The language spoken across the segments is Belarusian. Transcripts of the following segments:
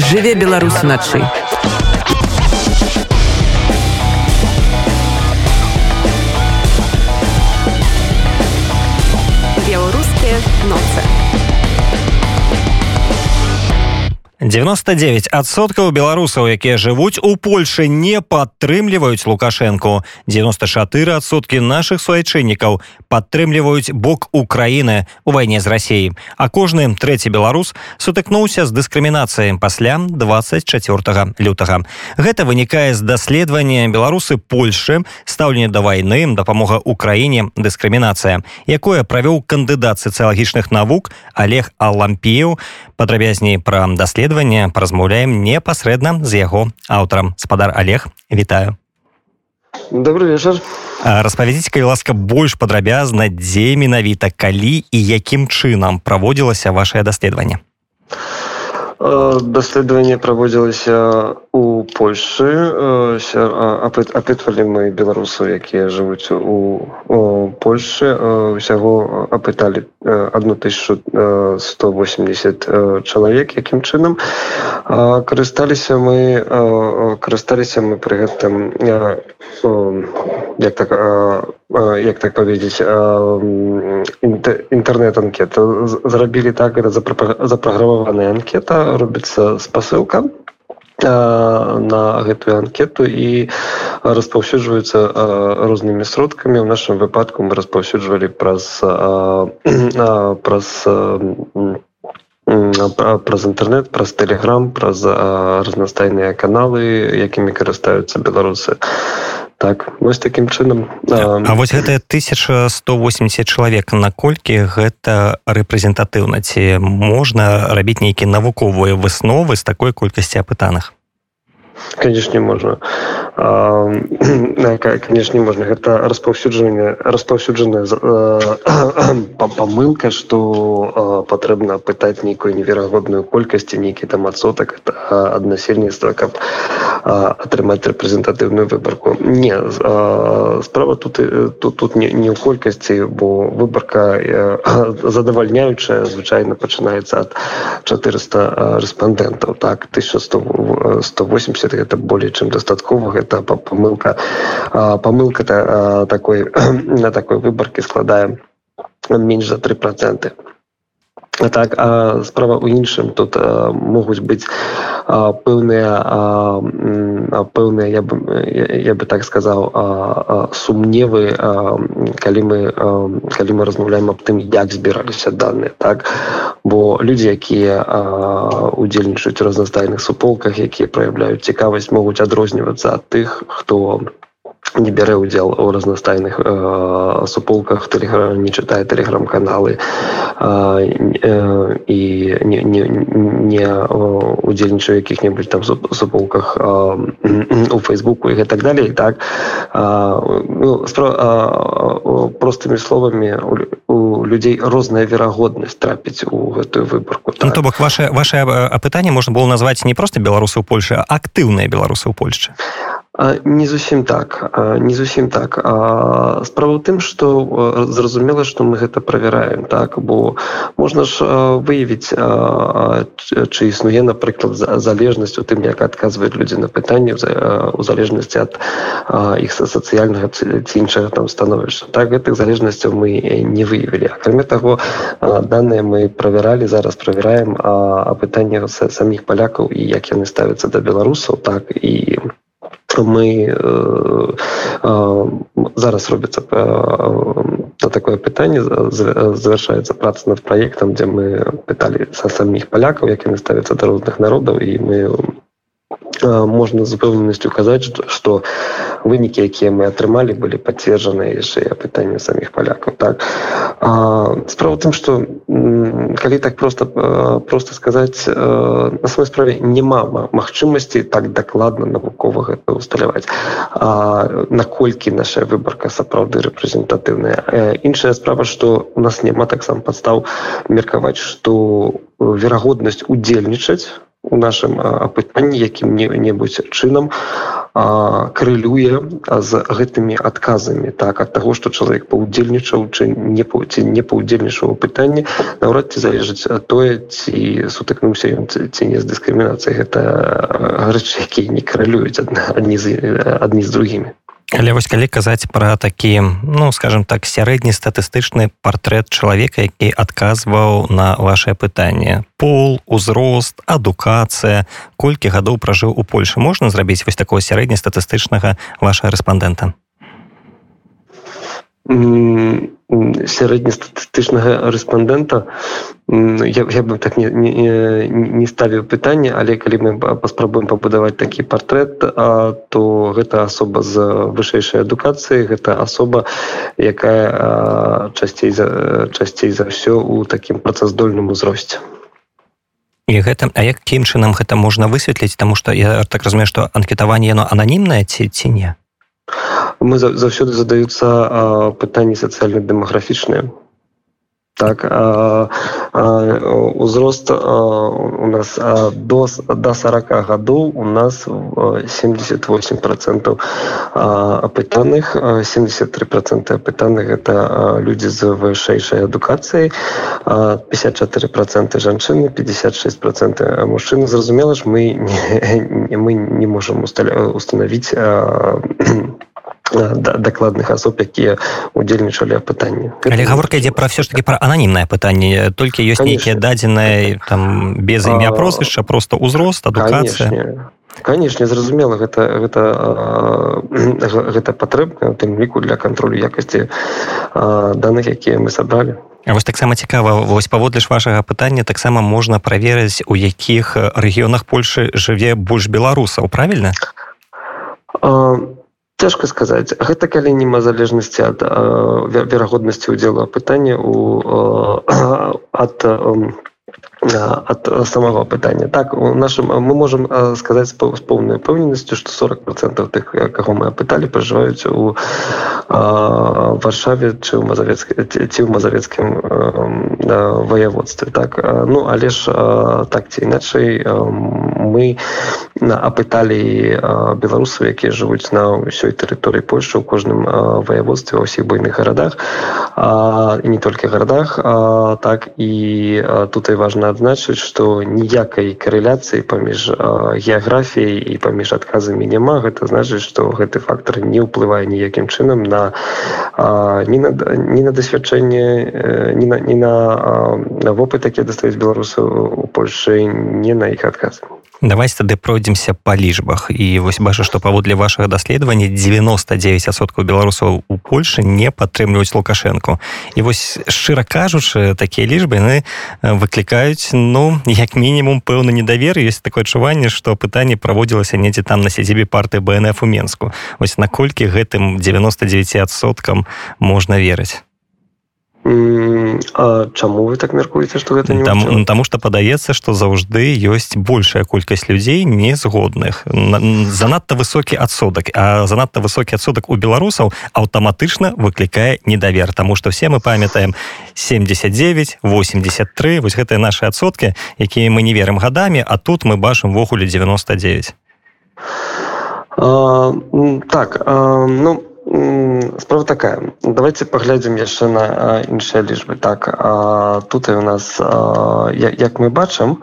жыве Беларусь уначы. 99соткаў беларусаў якія жывуць у Польшы не падтрымліваюць лукашэнку 94соткі наших суайчыннікаў падтрымліваюць бок Украіны у вайне з рассеі а кожны трэці беларус сутыкнуўся з дыскрымінацыяй пасля 24 лютага гэта вынікае з даследавання беларусы Польшы стаўленне да вайны дапамога Украіне дыскрымінацыя якое правёў кандыдат сацыялагічных навук Олег алампіў падрабязней пра даслед даследавання паразмаўляем непасрэдна з яго аўтарам. Спадар олег вітаю. Добрый вечар распавядзіце калі ласка больш падрабязна дзе менавіта калі і якім чынам праводзілася вашее даследаванне даследаванне праводзілася у польшы апытвалі мы беларусаў якія жывуць у польшы усяго апыталі 1180 чалавек якім чынам карысталіся мы карысталіся мы пры гэтым як так як так паведзіць інтэрнет-анкета зрабілі так гэта запраграмаваная анкета робіцца спасылка на гэтую анкету і распаўсюджваюцца рознымі сродкамі. У нашым выпадку мы распаўсюджвалі праз праз праз інтэрнет праз тэлеграм праз разнастайныя каналы якімі карыстаюцца беларусы так вось таким чынам А вось гэтая 1180 чалавек наколькі гэта рэпрэзентатыўна? Ці можна рабіць нейкія навуковыя высновы з такой колькасці апытаных конечно можна конечно можна гэта распаўсюджанне распаўсюджаная памылка что патрэбна пытаць нейкую неверагодную колькасці нейкі там адсотак ад насельніцтва каб атрымаць рэпрэзентатыўную выбарку не справа тут тут тут не, ў колькасці бо выбарка задавальняючая звычайна пачынаецца ад 400 рэспандэнтаў так? 1100 180 гэта болей чым дастаткова гэта памылка памылка такой на такой выбаркі складаем менш за три проценты так а справа у іншым тут а, могуць быць пэўныя пэўныя я бы я бы так сказаў сумневы калі мы калі мы размаўляем аб тым як збіраліся данные так? Бо людзі якія удзельнічаюць разнастайных суполках якія праяўляюць цікавасць могуць адрознівацца ад тых хто у не бярэ ўдзел у разнастайных э, суполках тэлегра не чытае тэлеграм-каналы э, і не, не, не удзельнічаю якіх-небудзь там суполках э, у фейсбуку і так далей так э, ну, спро, э, простымі словамі у, у людзей розная верагоднасць трапіць у гэтую выбарку так. ну, то бок ваше ваше апытанне можна было назваць не просто беларусы ў Польшы актыўныя беларусы ў Польшчы не зусім так. Не зусім так. Справа тым что зразумела что мы гэта правяраем так? Бо можна ж выявіць чы існуе напрыклад залежнасць у тым як адказваюць людзі на пытанне у залежнасці ад іх сацыяльнага ці іншага там становішча. Так гэтых залежнасцяў мы не выявілі. Акрамя таго данные мы правяралі зараз правяраем апытанне саміх палякаў і як яны ставяцца да беларусаў так? І мы мы э, э, зараз робіцца на такое пытанне завяршаецца праца над праектам дзе мы пыталі са саміх палякаў як яны ставяцца да розных народаў і мы можна з упэўненасцю казаць што вынікі якія мы атрымалі былі пацверджаныя яшчэ пытанне саміх палякаў так? Справа тым што калі так просто просто сказаць на самой справе няма магчымасці так дакладна навукова гэта усталяваць наколькі наша выбарка сапраўды рэпрэзентатыўная. Іншая справа што у нас няма таксама падстаў меркаваць што верагоднасць удзельнічаць у нашым апытанні якім-небудзь чынам крылюе з гэтымі адказамі так ад таго што чалавек паўдзельнічаў чы не ці не паўдзельнічаў пытанні. Наўрад ці залежыць тое ці сутыкнуўся ён ці не з дыскрымінацыяй. Гэта гарачы якія не каралююць адні з адні з другімі Але вось калі казаць пра такі ну скажем так сярэдні статыстычны партрэт чалавека які адказваў на ваше пытанне. Пол узрост адукацыя. Колькі гадоў пражыў у Польшы? Можна зрабіць вось такого сярэднестатыстычнага ваша рэспандэнта сярэднестатыстычнага рэспандэнта я, я бы так не, не, не ставіў пытанне але калі мы паспрабуем пабудаваць такі партрэт а, то гэта асоба з вышэйшай адукацыі гэта асоба якая часцей за часцей за ўсё у такім працаздольным узросце. І гэта а якім чынам гэта можна высветліць? Тому что я так разумею што анкетаванне яно ананімнае ці ці не мы заўсёды задаюцца пытанні сацыяльна-дэмаграфічныя так а, а, узрост а, у нас а, до до 40 гадоў у нас 78 процентов апытаных 73 процента апытаных это людзі з вышэйшай адукацыяй 54 проценты жанчыны 56 процент мужчыны зразумела ж мы не, мы не можем установить дакладных асоб якія удзельнічалі пытанні але гаворка ідзе пра все ж таки пра ананімнае пытанне толькі ёсць нейкія дадзеныя там без імя прозвішча просто ўзрост адукацыя канешне зразумела гэта гэта гэта патрэбна тым ліку для кантролю якасці даных якія мы сабралі вось таксама цікава вось паводле ж вашага пытання таксама можна праверыць у якіх рэгіёнах польльшы жыве больш беларусаў правильно а цяжка сказаць. Гэта калі нема залежнасці ад верагоднасці ўдзелу пытання у ад от самого пытання так у нашым мы можем сказаць з поўнай пэўненасцю что 40 процентов тых каго мы апыталі пражываюць у варшаве чы ў мазавецкай ці ў мазавецкім ваяводстве так ну але ж так ці іначай мы апыталі беларусаў якія жывуць на ўсёй тэрыторыі польльшы ў кожным ваяводстве ва ўсіх буйных гарадах і не толькі гарадах так і тут і важна адзначыць што ніякай карэляцыі паміж геаграфіяй і паміж адказамі няма. Гэта значыць што гэты фактор не ўплывае ніякім чынам на не на, не на дасвядчэнне не на, не на, на вопыт якія дастаюць беларусаў у Польшы не на іх адказы давайте тады пройдземся па лічбах і вось бачу што паводле вашага даследавання 99соткаў беларусаў у Польшы не падтрымліваюць лукашэнку і вось шчыра кажучы такія лічбы яны выклікаюць ну як мінімум пэўны недавер. Ёсць такое адчуванне што пытанне праводзілася недзе там на сядзібе парты бнф у менску. Вось наколькі гэтым 99соткам можна верыць А чаму вы так мяркуеце што гэта не там ну, таму што падаецца што заўжды ёсць большая колькасць людзей незгодных. Занадта высокі адсотак. А занадта высокі адсотак у беларусаў аўтаматычна выклікае недавер Таму што все мы памятаем 79 83 вось гэтыя нашы адсоткі якія мы не верым гадамі а тут мы бачым ввогуле 99 а, так а, ну справа такая. Давайте паглядзім яшчэ на іншыя лічбы. Так а, тут і у нас а, як мы бачым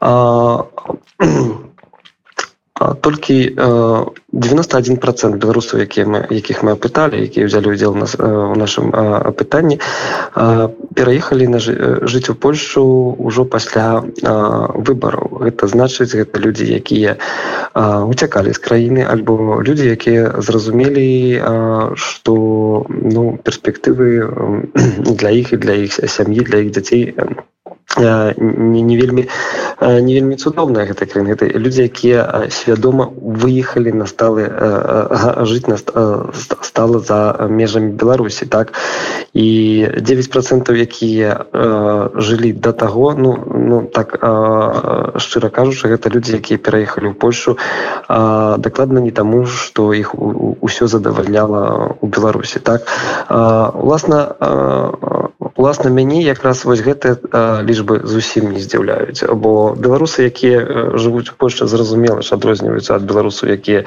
а, толькі 91 процент беларусаў якія мы якіх мы апыталі якія ўзялі ўдзел нас у нашым апытанні пераехалі на жыць у польшу ўжо пасля выбараў гэта значыць гэта людзі якія уцякалі з краіны альбо людзі якія зразумелі што ну перспектывы для іх і для іх сям'і для іх дзяцей не, не вельмі не вельмі цудоўная гэта краіна гэта людзі якія свядома выехалі на сталы жыць на стала за межамі беларусі так? І 9 процентаў якія жылі до таго ну ну так шчыра кажучы гэта людзі якія пераехалі ў польшу дакладна не таму што іх ўсё задавальняла у беларусі так? Уласна уласна мяне якраз вось гэты лічбы зусім не здзіўляюць. Бо беларусы якія жывуць у Польшчы зразумела ж адрозніваюцца ад беларусаў якія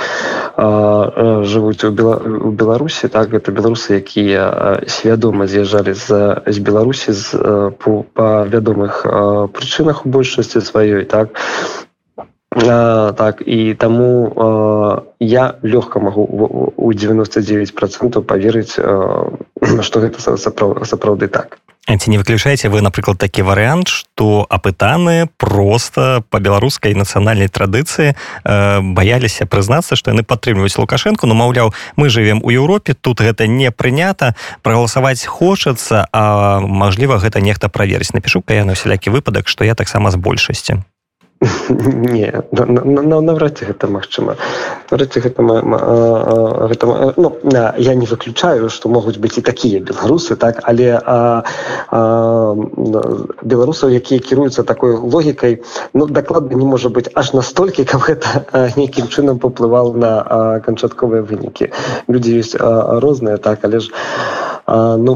жывуць у беларусі так? Гэта беларусы якія свядома з'язджалі з з беларусі з по, па вядомых прычынах у большасці сваёй так А, так і таму а, я лёгка магу у 99 процентов поверыць что гэта сапраўды так. Ці не выключаеце вы напрыклад такі варыянт что апытаны просто по беларускай нацыянальнай традыцыі э, баяліся прызнацца што яны падтрымліваюць лукашенко ну маўляў мы живвем у Еўропе тут гэта не прынята прагаласаваць хочацца а мажліва гэта нехта праверыць напишу я на усялякі выпадак что я таксама з большасці не наврад ці гэта магчыма гэта гэта ну, я не выключаю што могуць быць і такія беларусы так але а, а, беларусаў якія кіруюцца такой логікай ну дакладна не можа быць аж настолькі каб гэта нейкім чынам паўплывал на канчатковыя вынікі людзі ёсць розныя так але ж ну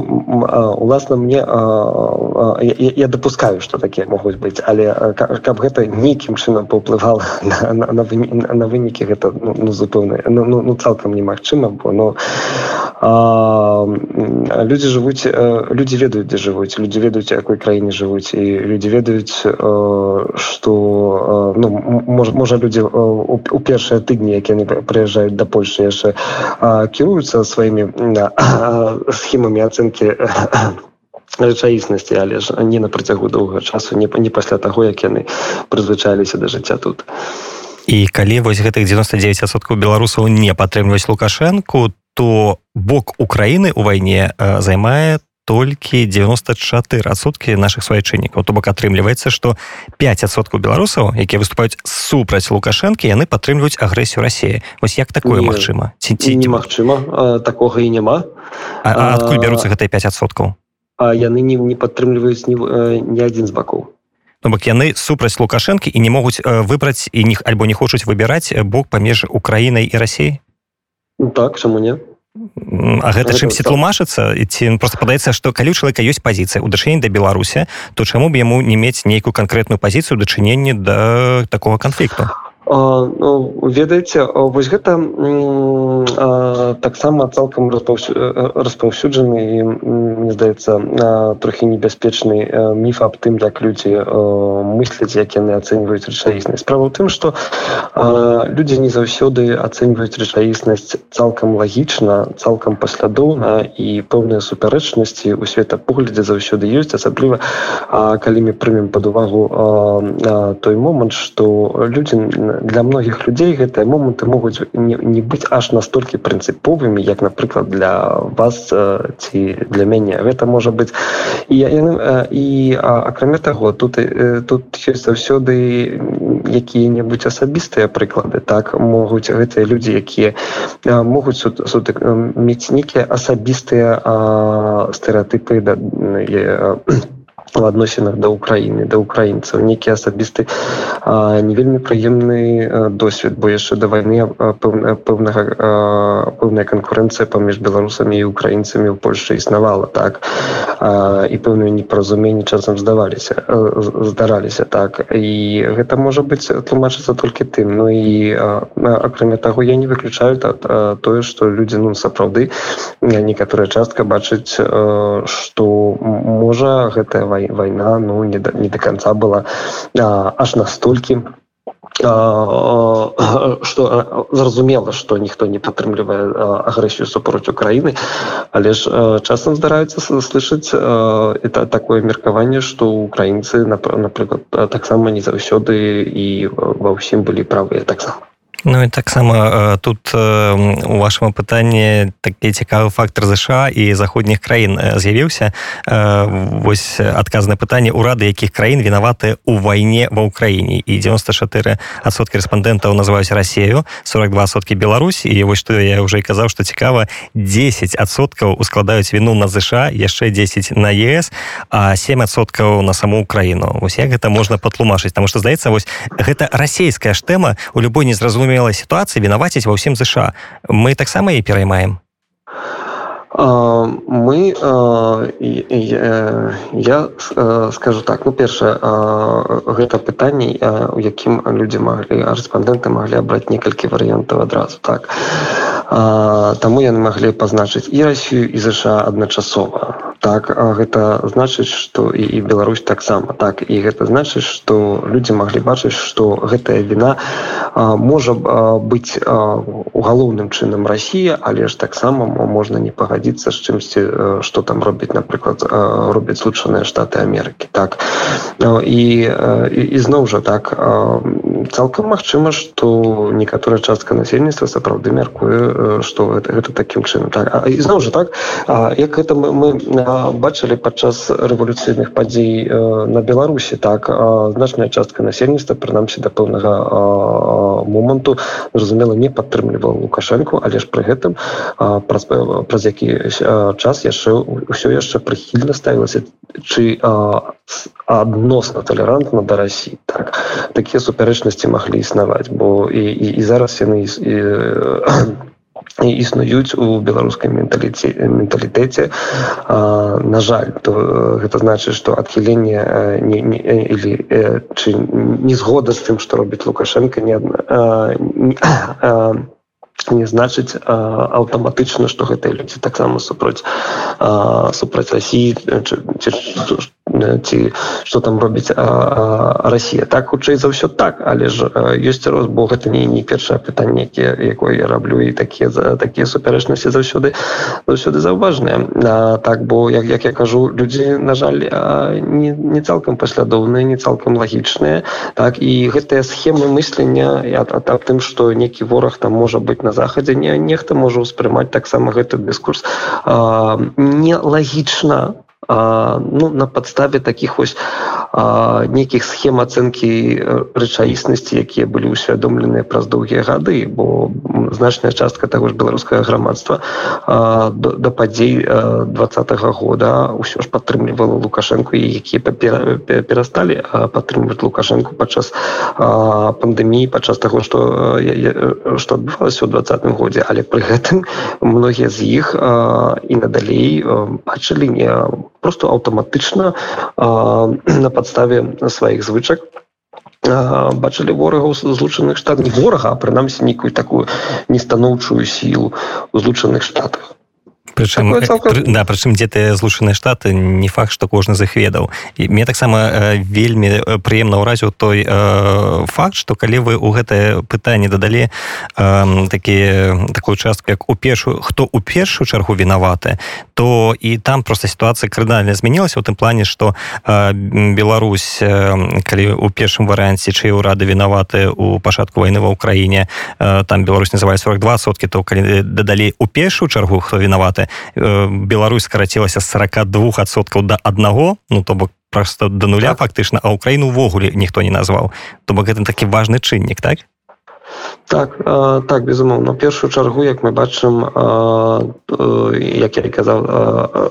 уласна мне я, я допускаю что такія могуць быць але каб гэта нейкім чынам паўплывала на, на, на, на вынікі гэта ну, ну запэўна ну, ну, ну цалкам немагчыма бо но людзі жывуць людзі ведаюць дзе жывуць людзі ведаюць якой краіне жывуць і людзі ведаюць что ну можа можа людзі у першыя тыдні як яны прыязджаюць да польльши яшчэ кіруюцца сваімі схемамі ацэнкі рэчаіснасці але ж не на працягу доўга часу не не пасля таго як яны прызвычаліся да жыцця тут. І калі вось гэтых 99соткаў беларусаў не падтрымліваюць лукашэнку то бок украіны у вайне займае толькі 94соткі наших свайчыннікаў. То бок атрымліваецца што 5соткаў беларусаў якія выступаюць супраць лукашэнкі яны падтрымліваюць агрэсію рассіі вось як такое магчыма? Ці ці немагчыма такога і няма. Адкуль бяруцца гэтыя 5соткаў а яны не не падтрымліваюць ні, ні адзін з бакоў. Ну, бок яны супраць лукашэнкі і не могуць выбраць і них альбо не хочуць выбіраць бок паміж украінай і рассіяй ну, так чаму не? А гэта чымсьці тлумачыцца? І ці просто падаецца што калі у чалавека ёсць пазіцыя ў дачыненні да беларусі то чаму б яму не мець нейкую канкрэтную пазіцыю дачыненні да такого канфлікту ну, ведаеце вось гэта таксама цалкам распаўсюджаны і мне здаецца трохі небяспечны міф аб тым як людзі мысляць як яны ацэньваюць рэчаіснасць. Справа ў тым што людзі не заўсёды ацэньваюць рэчаіснасць цалкам лагічна цалкам паслядоўна і пэўныя супярэчнасці у светапоглядзе заўсёды ёсць асабліва калі мы прымем пад увагу той момант што людзі на для многіх людзей гэтыя моманты могуць не, не быць аж настолькі прынцыповымі як напрыклад для вас ці для мяне. Гэта можа быць і яны і акрамя таго тут тут ёсць заўсёды якія-небудзь асабістыя прыклады так? Могуць гэтыя людзі якія могуць суд, суд, мець нейкія асабістыя стэеатыпы да, в адносінах да ўкраіны да украінцаў нейкі асабісты не вельмі прыемны досвед бо яшчэ да вайны пэўнага пэўная канкурэнцыя паміж беларусамі і украінцамі ў польльше існавала так? І пэўныя непаразуменні часам здаваліся здараліся так? І гэта можа быць тлумачыцца толькі тым. Ну і акрамя таго я не выключаю тое што людзі ну сапраўды некаторая частка бачыць што можа гэтая вайна война ну не до, не до конца была а, аж настолькі что зразумела что ніхто не падтрымлівае агрэсію супроць Украіны. Але ж часам здараюцца слышаць это такое меркаванне что украінцы напрыклад таксама не заўсёды і ва ўсім былі правыя таксама Ну і таксама тут у вашем пытанні такі цікавы фактор ЗША і заходніх краін з'явіўся. Вось адказнае пытанне урады якіх краін вінаваты у вайне ва ўкраіне і 94 адсоткі рэспандэнтаў называюць рассею 42 соткі Беларусь і вось што я уже казаў што цікава 10 адсоткаў ускладаюць віну на ЗША яшчэ 10 на ЕС а 7соткаў на саму Украіну. Вось як гэта можна патлумачыць? Там што здаецца вось гэта расійская ж тэма у любой незразумелай сітуацыі вінаваціць ва ўсім ЗША мы таксама і пераймаем мы я скажу так. Ну першае гэта пытанне у якім людзі маглі рэспандэнты маглі абраць некалькі варыянтаў адразу так. Таму яны маглі пазначыць і Росію і ЗША адначасова так. Гэта значыць что і, і Беларусь таксама так. І гэта значыць что людзі маглі бачыць что гэтая віна можа быць у галоўным чынам Росія але ж таксама можна не пагадзіцца з чымсьці что там робіць напрыклад робяць злучаныя штаты Амерыкі так. І і, і зноў жа так цалкам магчыма что некаторая частка насельніцтва сапраўды мяркуе что гэта, гэта таким чынам. Так. І зноў жа так як гэта мы, мы бачылі падчас рэвалюцыйных падзей на беларусі так значная частка насельніцтва прынамсі да пэўнага моманту зразумела не падтрымлівала лукашэнку але ж пры гэтым праз праз які час яшчэ ўсё яшчэ прыхільна ставілася чы адносна талерантна да Росі так такія супярэчнасці маглі існаваць бо і, і, і зараз яны і, і існуюць у беларускай менталіце менталітэце. На жаль то гэта значыць что адхіленне не, не или чы не згода з тым что робіць лукашенко не адна не значыць аўтаматычна што гэтыя людзі таксама супроць супраць Росіі ці что там робіць Росія так хутчэй за ўсё так але ж ёсць рост бо гэта не не першае пытанне якія якое я раблю і такія за такія супярэчнасці заўсёды заўсёды заўважныя. Так бо як як я кажу людзі на жаль не, не цалкам паслядоўныя не цалкам лагічныя так і гэтыя схемы мыслення так тым что некі вораг там можа быть на захадзе не нехта можа ўспрымаць таксама гэты дыскурс. Нелагічна ну, на падставе таких вось нейкіх схем ацэнкі рэчаіснасці якія былі ўсвядомленыя праз доўгія гады бо значная частка таго ж беларускага грамадства до, да падзей двадцатого года ўсё ж падтрымлівала лукашэнку і якія перасталі падтрымліваць лукашэнку падчас пандэміі падчас таго што што адбывалася ў двадцатым годзе. Але пры гэтым многія з іх і надалей бачылі не просто аўтаматычна на падставе сваіх звычак бачылі ворагаў злучаных штат не ворага прынамсі нейкую такую нестаноўчую сілу у злучаных штатах прычым да прычым дзе ты злучаныя штаты не факт што кожны з іх ведаў і мне таксама вельмі прыемна ўразіў той э, факт што калі вы ў гэтае пытанне дадалі э, такі такую частку як у першую хто у першую чаргу вінаваты то і там просто сітуацыя крыдальна змянілася у тым плане што э, Беларусь э, калі у першым варыянце чые ўрады вінаваты у пачатку вайны ва ўкраіне э, там Беларусь называе 42 соткі то калі дадалі у першую чаргу хто вінаваты Э, Беларусь скарацілася з 42соткаў да аднаго ну то бок просто да нуля так. фактычна а Украіну увогуле ніхто не назваў. То бок гэта такі важны чыннік так? Так э, так безумоўна. Першую чаргу як мы бачым э, як я казаў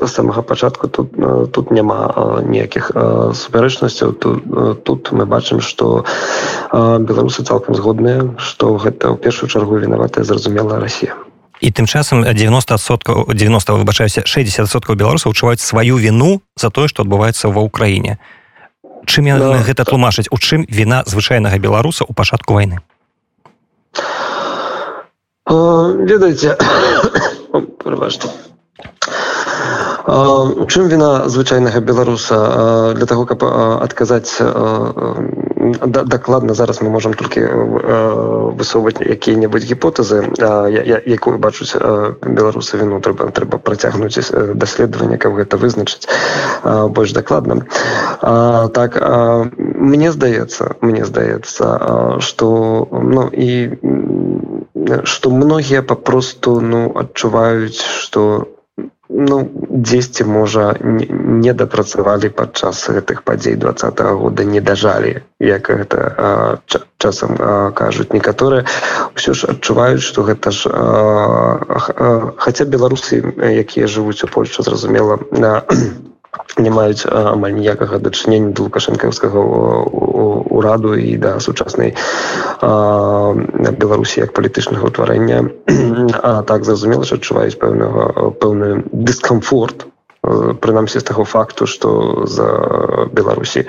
з самага пачатку тут тут няма ніякіх супярэчнасцяў. Тут, тут мы бачым что беларусы цалкам згодныя что гэта ў першую чаргу вінаватая зразумела Росія і тым часам 90соткаў 90 выбачаюся 60соткаў беларусаў адчуваюць сваю віну за тое што адбываецца ва ўкраіне чым яны да, гэта тлумачыць? У чым віна звычайнага беларуса у пачатку войны ведаеце прыважна у чым віна звычайнага беларуса? Для того каб адказаць дакладна зараз мы можемм толькі высоўваць якія-небудзь гіпотэзы якую бачуць беларусы віну трэба трэба працягнуць даследаванне каб гэта вызначыць больш дакладна так мне здаецца мне здаецца что ну і что многія папросту ну адчуваюць что ну дзесьці можа не дапрацавалі падчас гэтых падзей два года не дажалі як гэта а, часам а, кажуць некаторыя. Ўсё ж адчуваюць што гэта ж хаця беларусы якія жывуць у Польшу зразумела на не маюць амаль ніякага дачынення да лукашэнкаўскага ураду і да сучаснай беларусі як палітычнага ўтварэння. А так зразумела що адчуваюць пэўнага пэўны дыскамфорт прынамсі з таго факту што за беларусі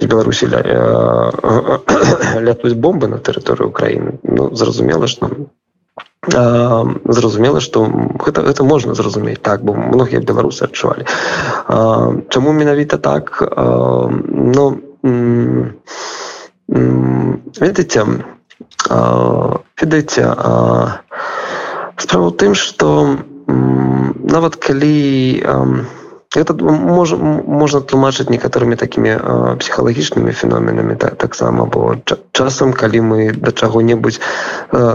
з беларусі ля, лятуць бомбы на тэрыторыю украіны ну зразумела што зразумела што гэта, гэта можна зразумець так бо многія беларусы адчувалі. Чаму менавіта так? Ну ведаеце ведаеце справа ў тым што нават калі это можа можна тлумачыць некаторымі такімі псіхалагічнымі феноменамі таксама так бо часам калі мы да чаго-небудзь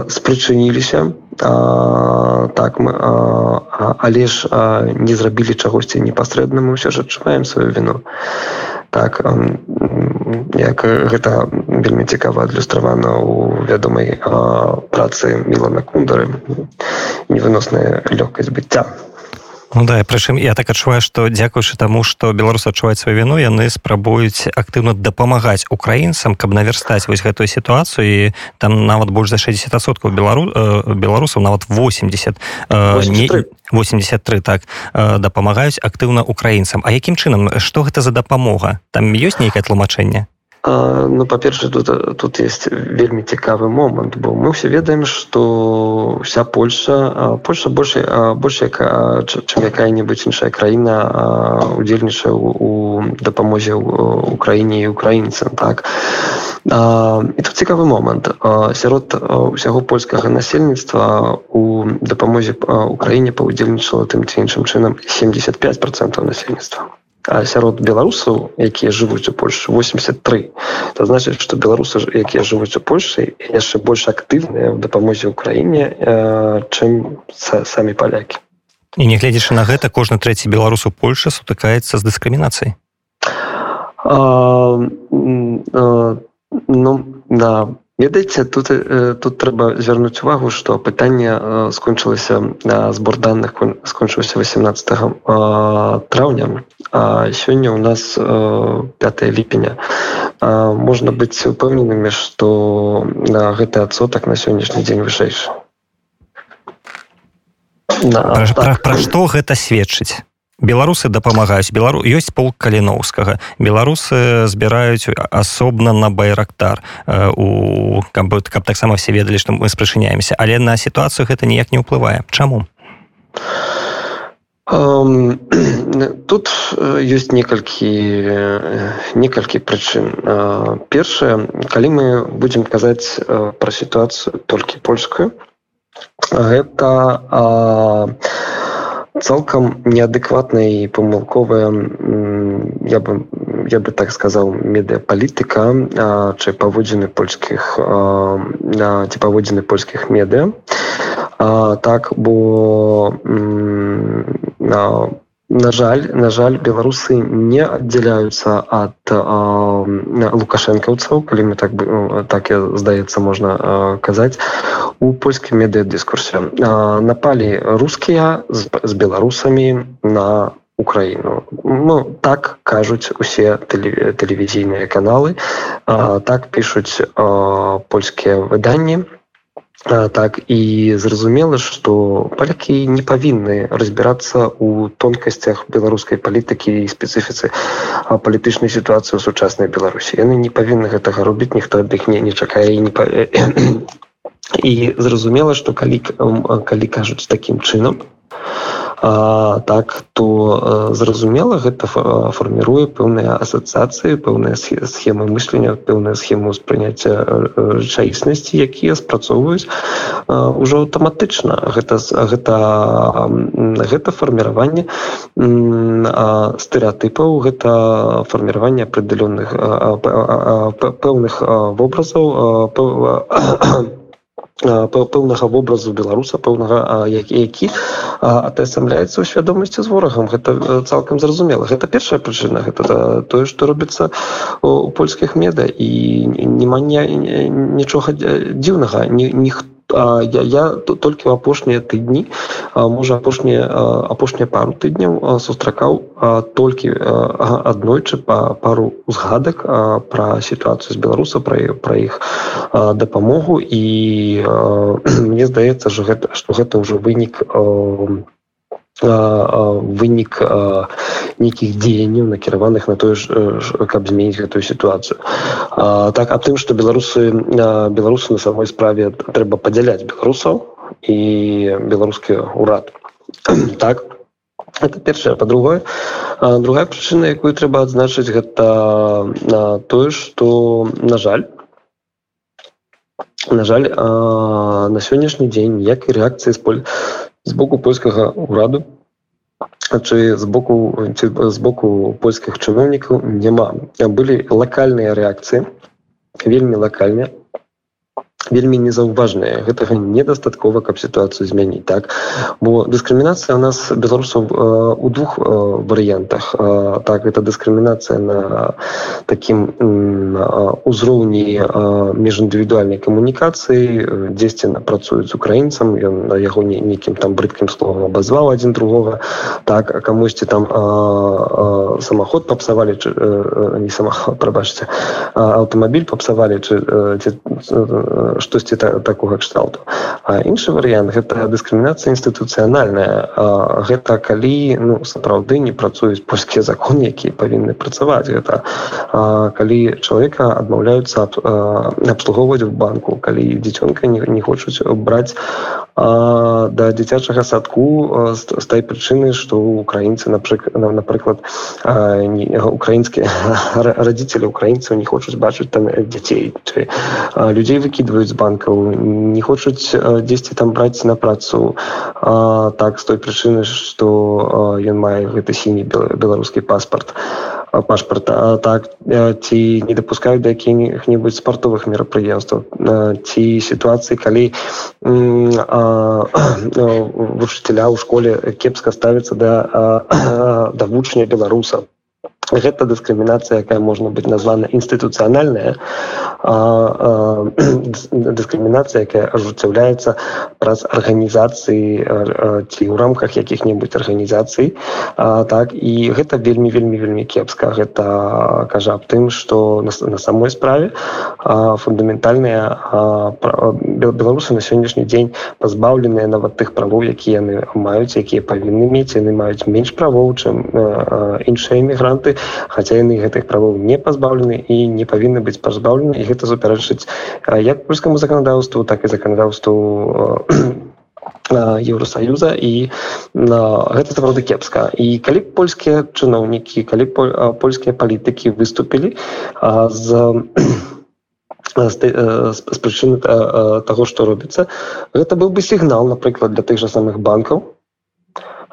спрычыніліся так мы а, але ж а, не зрабілі чагосьці непасрэдна мы ўсё ж адчуваем сваю віну. Так як гэта вельмі цікава адлюстравана ў вядомай працы мілана кундары невыносная лёгкасць быцця Ну да прычым я так адчуваю што дзякуючы таму што беларусы адчуваюць сваю віну яны спрабуюць актыўна дапамагаць украінцам каб наверстаць вось гэтую сітуацыю. І там нават больш за 60соткаў белару беларусаў нават 80 83. 83 так дапамагаюць актыўна украінцам. А якім чынам што гэта за дапамога? Там ёсць нейкае тлумачэнне Ну па-перша тут тут есть вельмі цікавы момант бо мы все ведаем что вся Польша Польша больше больше чым якая-нибудь іншая краіна удзельнічае у дапамозе Украіне і украінцам так? І тут цікавы момант. Сярод усяго польскага насельніцтва у дапамозе Украіне паўдзельнічала тым ці іншым чынам 75 процентов насельніцтва сярод беларусаў якія жывуць у Польшы 83 то значит что беларусы якія жывуць у Польшы яшчэ больш актыўныя в дапамозе Украіне чым самі палякі. І не гледзячы на гэта кожны трэці беларус у Польшы сутыкаецца з дыскрымінацыяй. Ну да ведаеце тут тут трэба звярнуць увагу што пытанне скончылася збор данных скончыўся 18 траўня сёння у нас 5 ліпеня можна быць упэўненымі што на гэты адсотак на сённяшні дзень вышэйшы пра, так. пра, пра што гэта сведчыць беларусы дапамагаюць. Белару ёсць пол каліноўскага беларусы збіраюць асобна на байрактар у каб, каб таксама все ведалі што мы спрачыняемся але на сітуацыю гэта ніяк не ўплывае. Чаму? Тут ёсць некалькі некалькі прычын. Першае калі мы будзем казаць пра сітуацыю толькі польскую гэта цалкам неадэкватная і памылковая я бы я бы так сказаў медыапалітыка чы паводзіны польскіх ці паводзіны польскіх медыа. Так бо на на жаль на жаль беларусы не аддзяляюцца ад лукашэнкаўцаў калі мы так бы так я здаецца можна казаць у польскім медыадыскурсе напалі рускія з, беларусамі на украіну. Ну так кажуць усе тэлевізійныя каналы. А, так пішуць польскія выданні так і зразумела што палякі не павінны разбірацца ў тонкасцях беларускай палітыкі і спецыфіцы палітычнай сітуацыі ў сучаснай беларусі яны не павінны гэтага робіць ніхто ад іх не не чакае і не па... і зразумела што калі калі кажуць такім чынам а, так то зразумела гэта фарміруе пэўныя асацыяцыі пэўныя схемы мыслення пэўная схема ўспрыняцця рэчаіснасці якія спрацоўваюць ўжо аўтаматычна. Гэта гэта гэта фарміраванне стэеатыпаў гэта фарміраванне апределённых пэўных вобразаў пэўнага вобразу беларуса пэўнага які атасамляецца ў свядомасці з ворагам. Гэта цалкам зразумела. Гэта першая прычына. Гэта тое што робіцца у польскіх меда і няма нічога дзіўнага. Ніхто я, я толькі ў апошнія тыдні можа апошнія апошнія пару тыдняў сустракаў толькі аднойчы па пару узгадак пра сітуацыю з беларуса пра пра іх дапамогу. І мне здаецца що гэта што гэта ўжо вынік у вынік нейкіх дзеянняў накіраваных на тое каб зменіць гэтую сітуацыю так аб тым што беларусы беларусы на самой справе трэба падзяляць беларусаў і беларускі ўрад так это першае по-другое другая прычына якую трэба адзначыць гэта на тое што на жаль на жаль на сённяшні дзень ніякай рэакцыі з поль з боку польскага ўраду чи з боку ці з боку польскіх чыноўнікаў няма былі лакальныя рэакцыі вельмі лакальныя вельмі незаўважныя гэтага недастаткова каб сітуацыю змяніць так? Бо дыскрымінацыя у нас беларусаў у двух варыянтах. Так это дыскрымінацыя на такім узроўні міжіндывідуальнай камунікацыі дзесьці напрацуюць з украінцам ён яго нейкім там брыдкім словам абазваў адзін другога. Так камусьці там самаход папсавалі не самаход прабачце аўтамабіль папсавалі чы штосьці та, такога кшталту. А іншы варыянт гэта дыскрымінацыя інстытуцыянальная. Гэта калі ну сапраўды не працуюць польскія законы якія павінны працаваць. Гэта а, калі чалавека адмаўляюцца абслугоўваць в банку калі дзіцёнка не, не хочуць браць а, да дзіцячага садку з, той прычыны што украінцы напрыклад украінскія радзіцелі украінцаў не хочуць бачыць там дзяцей людзей выкідваюць з банкаў не хочуць дзесьці там браць на працу. А, так з той прычыны што ён мае гэты сіні беларускі паспорт пашпарта так ці не дапускаюць да якіх-небудзь спартовых мерапрыемстваў ці сітуацыі калі вучыцеля ў школе кепска ставіцца да да вучня беларусаў гэта дыскрымінацыя якая можна быць названа інстытуцыянальная дыскрымінацыя якая ажыццяўляецца праз арганізацыі ці ў рамках якіх-небудзь арганізацый так і гэта вельмі вельмі вельмі кепска гэта кажа аб тым што на, на самой справе фундаментальныя беларусы на сённяшні дзень пазбаўленыя нават тых правоў якія яны маюць якія павінны мець яны маюць менш правоў чым іншыя эмігранты хаця яны гэтых правоў не пазбаўлены і не павінны быць пазбаўлены і гэта супярэчыць як польскаму заканадаўству так і заканадаўству еўросаюза і на гэта сапраўды кепска і калі польскія чыноўнікі калі польскія палітыкі выступілі з з прычыны таго што робіцца гэта быў бы сігнал напрыклад для тых жа самых банкаў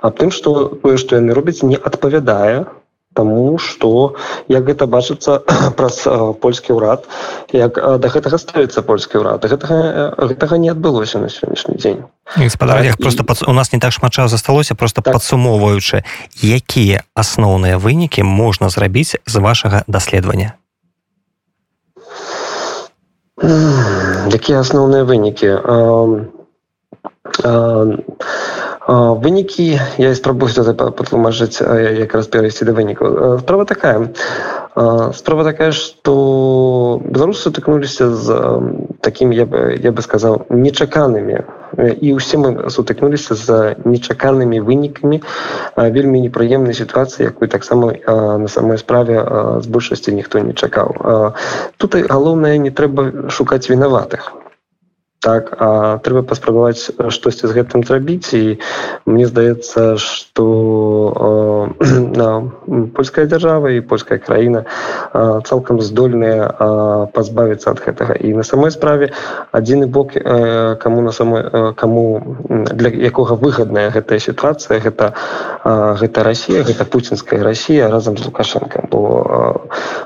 аб тым што тое што яны робяць не адпавядае Таму што як гэта бачыцца праз польскі ўрад як да гэтага ставіцца польскі ўрад. Гэтага гэтага не адбылося на сённяшні дзень. Гаспадар так, просто пад... у нас не так шмат часу засталося просто так. падсумоўваючы якія асноўныя вынікі можна зрабіць з вашага даследавання? Якія асноўныя вынікі? А, а, вынікі я спрабую патлумажыць якраз перайсці да вынікаў справа такая. Справа такая што беларусы сутыкнуліся з такім я бы я бы сказаў нечаканымі. І ўсе мы сутыкнуліся з нечаканымі вынікамі вельмі непрыемнай сітуацыі якую таксама на самой справе з большасці ніхто не чакаў. Тут галоўнае не трэба шукаць вінаватых так а трэба паспрабаваць штосьці з гэтым зрабіць. І мне здаецца что польская дзяржава і польская краіна цалкам здольныя пазбавіцца ад гэтага. І на самой справе адзіны бок кому на самой кому для якога выгадная гэтая сітуацыя гэта гэта Росія гэта пуцінская Росія разам з лукашенко бо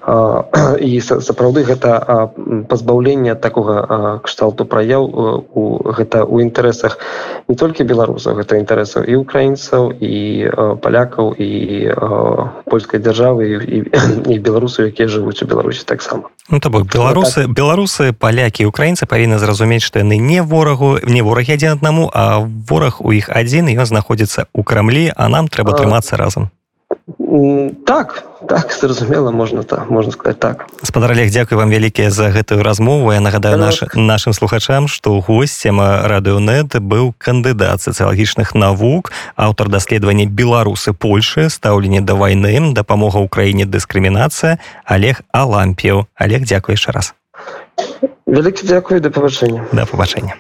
і сапраўды гэта пазбаўлення такога кшталту праяў маўляў у гэта у інтарэсах не толькі беларусаў гэта інтарэсаў і украінцаў і палякаў і польскай дзяржавы і, і беларусаў якія жывуць у беларусі таксама ну, то бок беларусы так. беларусы палякі украінцы павінны зразумець што яны не ворагу не ворагі адзін аднаму а вораг у іх адзін ён знаходзіцца ў крамлі а нам трэба трымацца разам так так зразумела можна так можна сказать так. Спадар Олег дзякую вам вялікія за гэтую размову. Я нагадаю наш нашим слухачам что гостцем радыонет быў кандыдат сацыялагічных навук аўтар даследавання беларусы польши стаўленне да вайны дапамога ўкраіне дыскрымінацыя. Олег алампіў олег дзякую яшчэ раз. Вялікі дзякую да пабачэння. Да пабачэння